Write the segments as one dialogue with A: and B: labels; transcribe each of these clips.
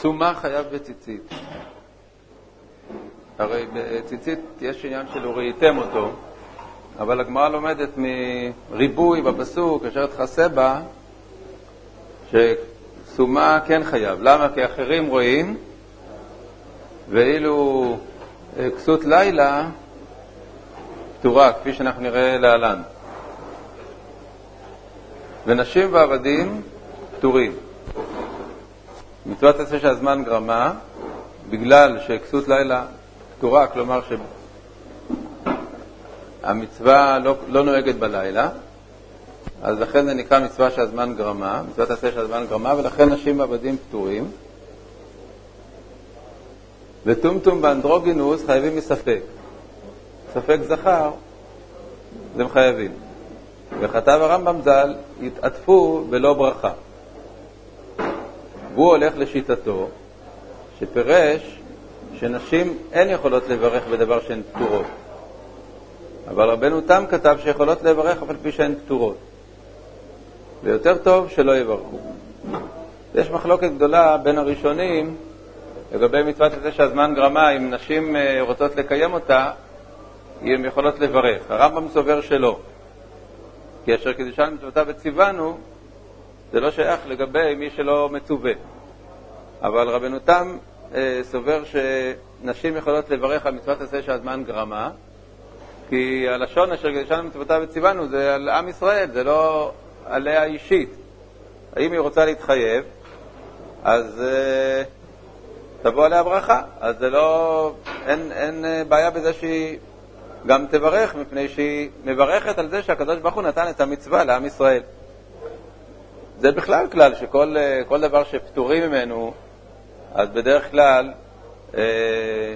A: סומה חייב בציצית. הרי בציצית יש עניין של וראיתם אותו, אבל הגמרא לומדת מריבוי בפסוק, אשר תכסה בה, שסומה כן חייב. למה? כי אחרים רואים, ואילו אה, כסות לילה פטורה, כפי שאנחנו נראה להלן. ונשים ועבדים פטורים. מצוות עשה שהזמן גרמה, בגלל שכסות לילה פטורה, כלומר שהמצווה לא, לא נוהגת בלילה, אז לכן זה נקרא מצווה שהזמן גרמה, מצוות עשה שהזמן גרמה, ולכן נשים ועבדים פטורים. וטומטום באנדרוגינוס חייבים מספק. ספק זכר, זה מחייבים. וכתב הרמב"ם ז"ל, התעטפו בלא ברכה. והוא הולך לשיטתו, שפירש שנשים אין יכולות לברך בדבר שהן פטורות. אבל רבנו תם כתב שיכולות לברך אף על פי שהן פטורות. ויותר טוב שלא יברכו. יש מחלוקת גדולה בין הראשונים לגבי מצוות הזה שהזמן גרמה, אם נשים אה, רוצות לקיים אותה, הן יכולות לברך. הרמב"ם סובר שלא. כי אשר קידושן מצוותיו וציוונו, זה לא שייך לגבי מי שלא מצווה. אבל רבנו תם אה, סובר שנשים יכולות לברך על מצוות עשה שהזמן גרמה, כי הלשון אשר קידושן מצוותיו וציוונו זה על עם ישראל, זה לא עליה אישית. האם היא רוצה להתחייב, אז אה, תבוא עליה ברכה. אז זה לא, אין, אין אה, בעיה בזה שהיא גם תברך, מפני שהיא מברכת על זה שהקדוש ברוך הוא נתן את המצווה לעם ישראל. זה בכלל כלל שכל אה, דבר שפטורים ממנו, אז בדרך כלל אה,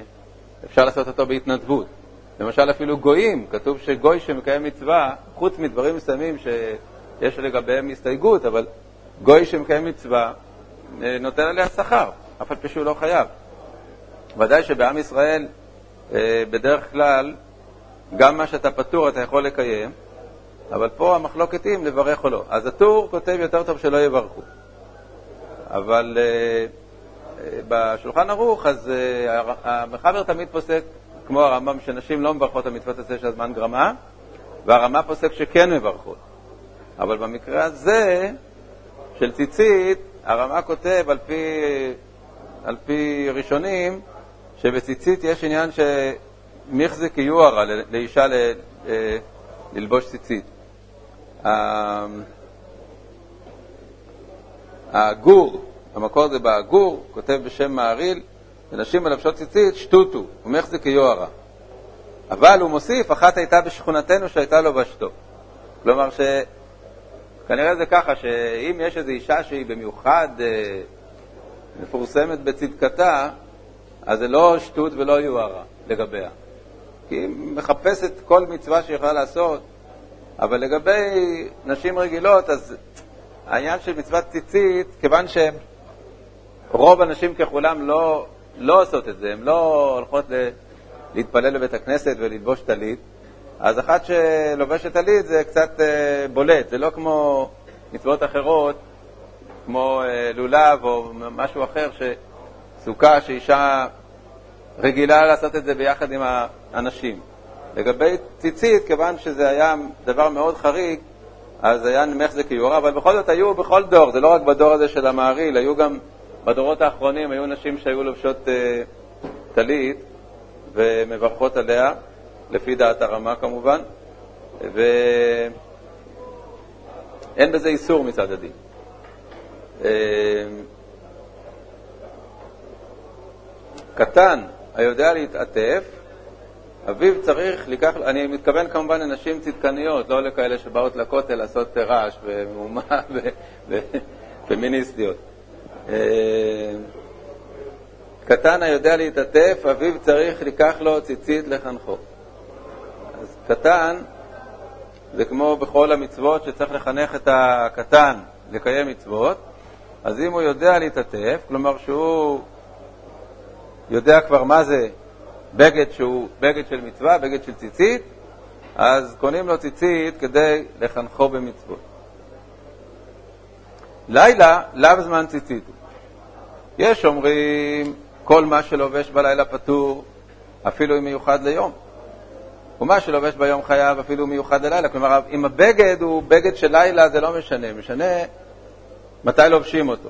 A: אפשר לעשות אותו בהתנדבות. למשל אפילו גויים, כתוב שגוי שמקיים מצווה, חוץ מדברים מסוימים שיש לגביהם הסתייגות, אבל גוי שמקיים מצווה אה, נותן עליה שכר, אף על פי שהוא לא חייב. ודאי שבעם ישראל אה, בדרך כלל גם מה שאתה פטור אתה יכול לקיים, אבל פה המחלוקת היא אם לברך או לא. אז הטור כותב יותר טוב שלא יברכו. אבל בשולחן ערוך, אז uh, המחבר תמיד פוסק, כמו הרמב"ם, שנשים לא מברכות המצוות הזה של הזמן גרמה, והרמה פוסק שכן מברכות. אבל במקרה הזה, של ציצית, הרמה כותב על פי, על פי ראשונים, שבציצית יש עניין שמיכזה קיוערה לאישה ל, ל, ללבוש ציצית. הגור, המקור זה בעגור, כותב בשם מעריל, ונשים מלבשות ציצית, שטוטו, ומחזיק כיוהרה. אבל הוא מוסיף, אחת הייתה בשכונתנו שהייתה לו בשתו. כלומר שכנראה זה ככה, שאם יש איזו אישה שהיא במיוחד אה, מפורסמת בצדקתה, אז זה לא שטות ולא יוהרה לגביה. כי היא מחפשת כל מצווה שהיא יכולה לעשות, אבל לגבי נשים רגילות, אז העניין של מצוות ציצית, כיוון שרוב הנשים ככולם לא, לא עושות את זה, הן לא הולכות ל, להתפלל בבית הכנסת וללבוש טלית, אז אחת שלובשת טלית זה קצת אה, בולט, זה לא כמו מצוות אחרות, כמו אה, לולב או משהו אחר, שסוכה שאישה רגילה לעשות את זה ביחד עם האנשים. לגבי ציצית, כיוון שזה היה דבר מאוד חריג, אז היה נמך זה כיורה, אבל בכל זאת היו בכל דור, זה לא רק בדור הזה של המעריל, היו גם בדורות האחרונים, היו נשים שהיו לובשות אה, טלית ומברכות עליה, לפי דעת הרמה כמובן, ואין בזה איסור מצד הדין. אה, קטן היודע להתעטף, אביו צריך לקח, אני מתכוון כמובן לנשים צדקניות, לא לכאלה שבאות לכותל לעשות רעש ומהומה ופמיניסטיות. אה, קטן היודע להתעטף, אביו צריך לקח לו ציצית לחנכו. אז קטן זה כמו בכל המצוות שצריך לחנך את הקטן לקיים מצוות, אז אם הוא יודע להתעטף, כלומר שהוא יודע כבר מה זה בגד שהוא בגד של מצווה, בגד של ציצית, אז קונים לו ציצית כדי לחנכו במצוות. לילה, לאו זמן ציצית. יש אומרים, כל מה שלובש בלילה פטור, אפילו אם מיוחד ליום. ומה שלובש ביום חייב אפילו מיוחד ללילה. כלומר, אם הבגד הוא בגד של לילה, זה לא משנה. משנה מתי לובשים אותו.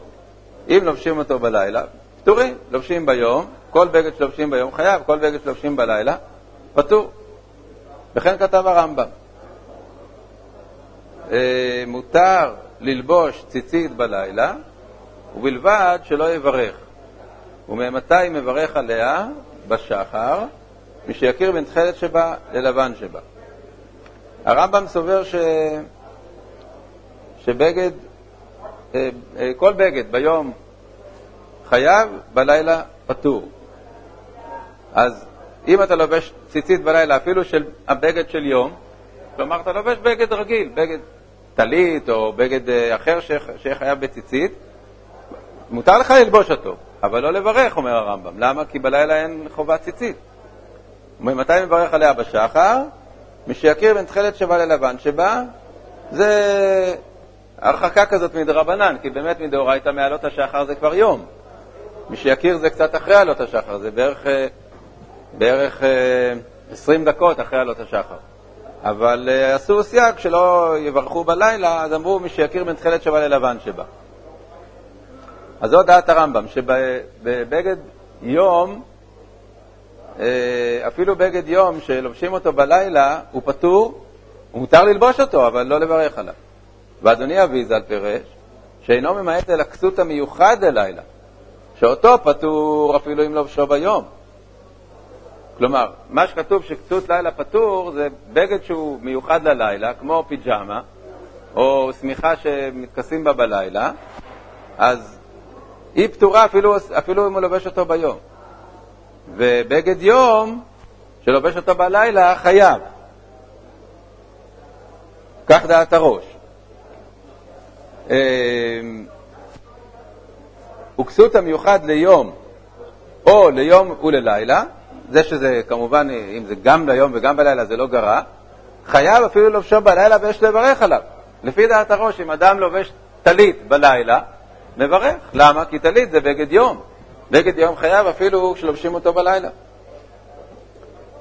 A: אם לובשים אותו בלילה, פטורים. לובשים ביום, כל בגד שלובשים ביום חייב, כל בגד שלובשים בלילה, פטור. וכן כתב הרמב"ם. אה, מותר ללבוש ציצית בלילה, ובלבד שלא יברך. וממתי מברך עליה? בשחר, מי שיכיר בין תכלת שבה ללבן שבה. הרמב"ם סובר ש... שבגד, אה, אה, כל בגד ביום חייב, בלילה פטור. אז אם אתה לובש ציצית בלילה, אפילו של הבגד של יום, כלומר אתה לובש בגד רגיל, בגד טלית או בגד אה, אחר שיהיה חייב בציצית, מותר לך ללבוש אותו, אבל לא לברך, אומר הרמב"ם. למה? כי בלילה אין חובת ציצית. מתי מברך עליה בשחר? מי שיכיר בין תכלת שבה ללבן שבה, זה הרחקה כזאת מדרבנן, כי באמת מדאורייתא מעלות השחר זה כבר יום. מי שיכיר זה קצת אחרי עלות השחר, זה בערך, אה, בערך 20 אה, דקות אחרי עלות השחר. אבל uh, עשו סייג שלא יברכו בלילה, אז אמרו מי שיכיר בין תכלת שבה ללבן שבה. אז זו דעת הרמב"ם, שבבגד יום, אה, אפילו בגד יום שלובשים אותו בלילה, הוא פטור, מותר ללבוש אותו, אבל לא לברך עליו. ואדוני אביזל פירש שאינו ממעט אל הכסות המיוחד ללילה, שאותו פטור אפילו אם לובשו ביום. כלומר, מה שכתוב שכסות לילה פטור זה בגד שהוא מיוחד ללילה, כמו פיג'מה, או שמיכה שמתכסים בה בלילה, אז היא פטורה אפילו, אפילו אם הוא לובש אותו ביום. ובגד יום, שלובש אותו בלילה, חייב. כך דעת הראש. וכסות המיוחד ליום או ליום וללילה, זה שזה כמובן, אם זה גם ליום וגם בלילה זה לא גרע, חייב אפילו לובשו בלילה ויש לברך עליו. לפי דעת הראש, אם אדם לובש טלית בלילה, מברך. למה? כי טלית זה בגד יום. בגד יום חייב אפילו כשלובשים אותו בלילה.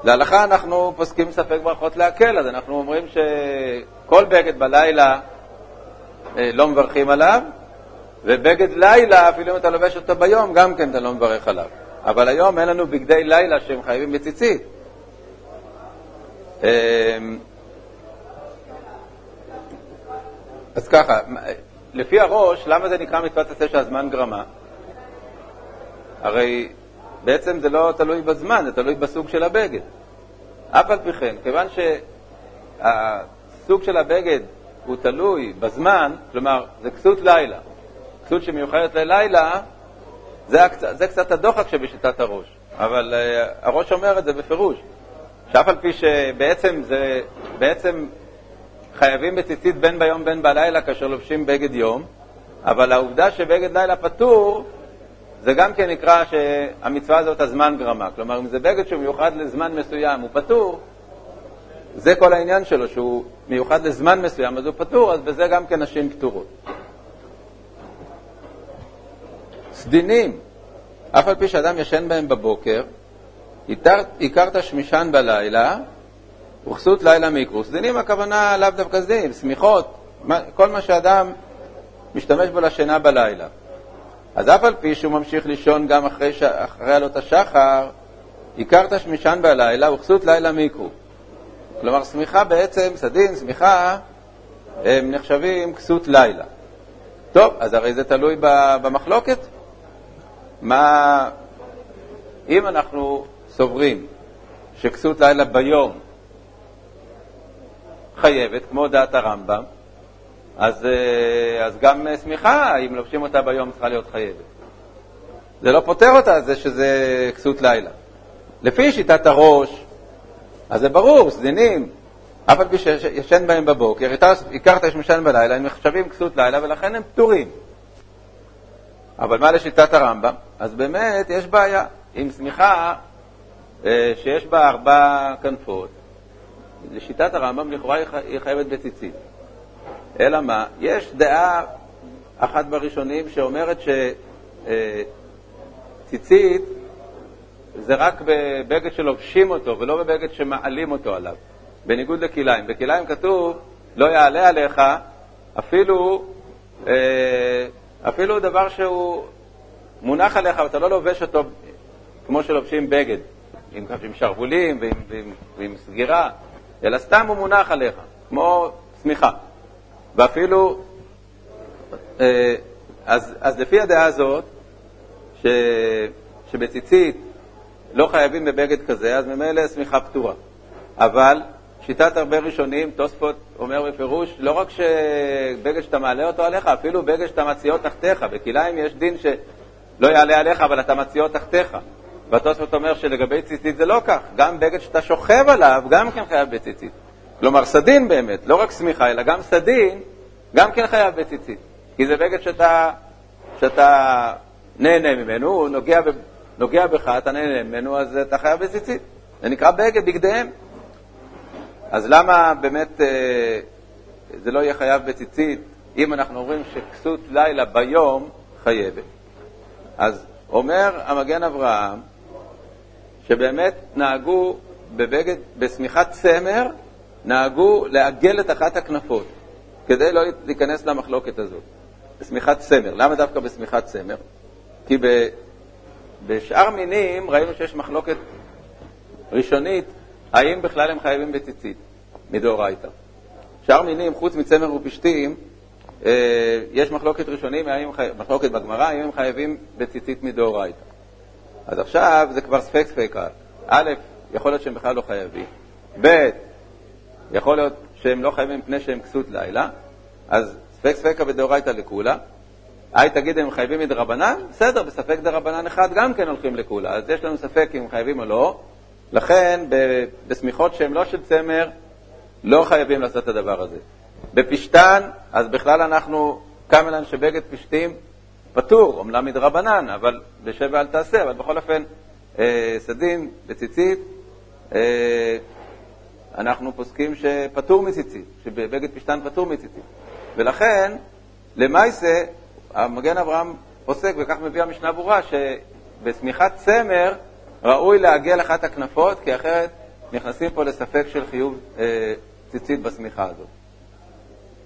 A: להלכה אנחנו פוסקים ספק ברכות להקל, אז אנחנו אומרים שכל בגד בלילה אה, לא מברכים עליו, ובגד לילה, אפילו אם אתה לובש אותו ביום, גם כן אתה לא מברך עליו. אבל היום אין לנו בגדי לילה שהם חייבים בציצית. אמ, אז ככה, לפי הראש, למה זה נקרא מצוות עשה שהזמן גרמה? הרי בעצם זה לא תלוי בזמן, זה תלוי בסוג של הבגד. אף על פי כן, כיוון שהסוג של הבגד הוא תלוי בזמן, כלומר, זה כסות לילה. כסות שמיוחדת ללילה, זה. זה קצת הדוחק שבשיטת הראש. אבל uh, הראש אומר את זה בפירוש, שאף על פי שבעצם זה, בעצם חייבים בציצית בין ביום בין בלילה כאשר לובשים בגד יום, אבל העובדה שבגד לילה פטור, זה גם כן נקרא שהמצווה הזאת הזמן גרמה. כלומר, אם זה בגד שהוא מיוחד לזמן מסוים, הוא פטור, זה כל העניין שלו, שהוא מיוחד לזמן מסוים, אז הוא פטור, אז בזה גם כן נשים פטורות. סדינים, אף על פי שאדם ישן בהם בבוקר, הכרת שמישן בלילה, וכסות לילה מקרוס. סדינים הכוונה לאו דווקא סדינים, שמיכות, כל מה שאדם משתמש בו לשינה בלילה. אז אף על פי שהוא ממשיך לישון גם אחרי, ש... אחרי עלות השחר, הכרת שמישן בלילה וכסות לילה מיקרו. כלומר, שמיכה בעצם, סדין, שמיכה, הם נחשבים כסות לילה. טוב, אז הרי זה תלוי במחלוקת. מה, אם אנחנו סוברים שכסות לילה ביום חייבת, כמו דעת הרמב"ם, אז, אה, אז גם שמיכה, אם לובשים אותה ביום, צריכה להיות חייבת. זה לא פותר אותה, זה שזה כסות לילה. לפי שיטת הראש, אז זה ברור, סדינים, אף על פי שישן בהם בבוקר, הכרת יש משן בלילה, הם נחשבים כסות לילה ולכן הם פטורים. אבל מה לשיטת הרמב"ם? אז באמת יש בעיה עם שמיכה אה, שיש בה ארבע כנפות. לשיטת הרמב"ם לכאורה היא חייבת בציצית. אלא מה? יש דעה אחת בראשונים שאומרת ציצית זה רק בבגד שלובשים אותו ולא בבגד שמעלים אותו עליו, בניגוד לכליים. בכליים כתוב, לא יעלה עליך אפילו, אה, אפילו דבר שהוא מונח עליך ואתה לא לובש אותו כמו שלובשים בגד, עם, עם שרוולים ועם, ועם, ועם סגירה, אלא סתם הוא מונח עליך, כמו שמיכה. ואפילו, אה, אז, אז לפי הדעה הזאת, ש, שבציצית לא חייבים בבגד כזה, אז ממילא שמיכה פתורה. אבל שיטת הרבה ראשונים, תוספות אומר בפירוש, לא רק שבגד שאתה מעלה אותו עליך, אפילו בגד שאתה מציעו תחתיך. בכליים יש דין שלא יעלה עליך, אבל אתה מציעו תחתיך. והתוספות אומר שלגבי ציצית זה לא כך, גם בגד שאתה שוכב עליו, גם כן חייב בציצית. כלומר, סדין באמת, לא רק שמיכה, אלא גם סדין, גם כן חייב בציצית. כי זה בגד שאתה, שאתה נהנה ממנו, הוא נוגע, נוגע בך, אתה נהנה ממנו, אז אתה חייב בציצית. זה נקרא בגד, בגדיהם. אז למה באמת אה, זה לא יהיה חייב בציצית, אם אנחנו אומרים שכסות לילה ביום חייבת? אז אומר המגן אברהם, שבאמת נהגו בבגד, בשמיכת צמר, נהגו לעגל את אחת הכנפות, כדי לא להיכנס למחלוקת הזאת. בשמיכת צמר. למה דווקא בשמיכת צמר? כי ב, בשאר מינים ראינו שיש מחלוקת ראשונית, האם בכלל הם חייבים בציצית, מדאורייתא. שאר מינים, חוץ מצמר ופשתים, אה, יש מחלוקת ראשונים, מחלוקת בגמרא, האם הם חייבים בציצית מדאורייתא. אז עכשיו זה כבר ספק ספקה. א', יכול להיות שהם בכלל לא חייבים. ב', יכול להיות שהם לא חייבים מפני שהם כסות לילה, אז ספק ספקה ודאורייתא לכולה. היי תגיד הם חייבים מדרבנן? בסדר, בספק דרבנן אחד גם כן הולכים לכולה. אז יש לנו ספק אם חייבים או לא. לכן, בשמיכות שהן לא של צמר, לא חייבים לעשות את הדבר הזה. בפשתן, אז בכלל אנחנו, קמלן שבגד פשתים פטור, אומנם מדרבנן, אבל בשבע אל תעשה, אבל בכל אופן, אה, סדין בציצית, אה, אנחנו פוסקים שפטור מציצית, שבבגד פשתן פטור מציצית. ולכן, למעשה, המגן אברהם פוסק, וכך מביא המשנה ברורה, שבשמיכת צמר ראוי לעגל אחת הכנפות, כי אחרת נכנסים פה לספק של חיוב אה, ציצית בשמיכה הזאת.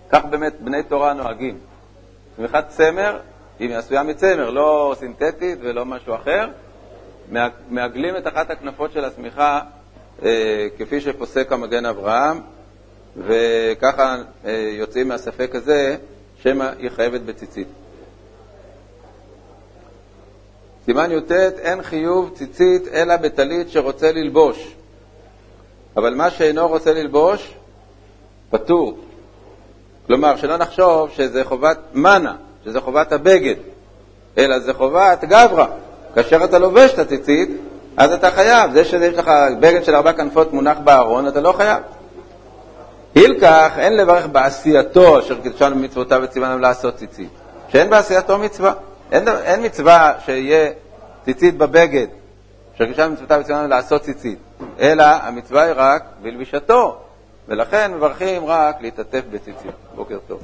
A: כך באמת בני תורה נוהגים. שמיכת צמר, היא עשויה מצמר, לא סינתטית ולא משהו אחר, מעגלים את אחת הכנפות של השמיכה אה, כפי שפוסק המגן אברהם, וככה אה, יוצאים מהספק הזה שמא היא חייבת בציצית. סימן י"ט, אין חיוב ציצית אלא בטלית שרוצה ללבוש. אבל מה שאינו רוצה ללבוש, פטור. כלומר, שלא נחשוב שזה חובת מנה, שזה חובת הבגד, אלא זה חובת גברא. כאשר אתה לובש את הציצית, אז אתה חייב. זה שיש לך בגד של ארבע כנפות מונח בארון, אתה לא חייב. הילקח, אין לברך בעשייתו אשר קידשנו מצוותיו וציוונו לעשות ציצית. שאין בעשייתו מצווה. אין, אין מצווה שיהיה ציצית בבגד, אשר קידשנו מצוותיו וציוונו לעשות ציצית, אלא המצווה היא רק בלבישתו, ולכן מברכים רק להתעטף בציצית. בוקר טוב.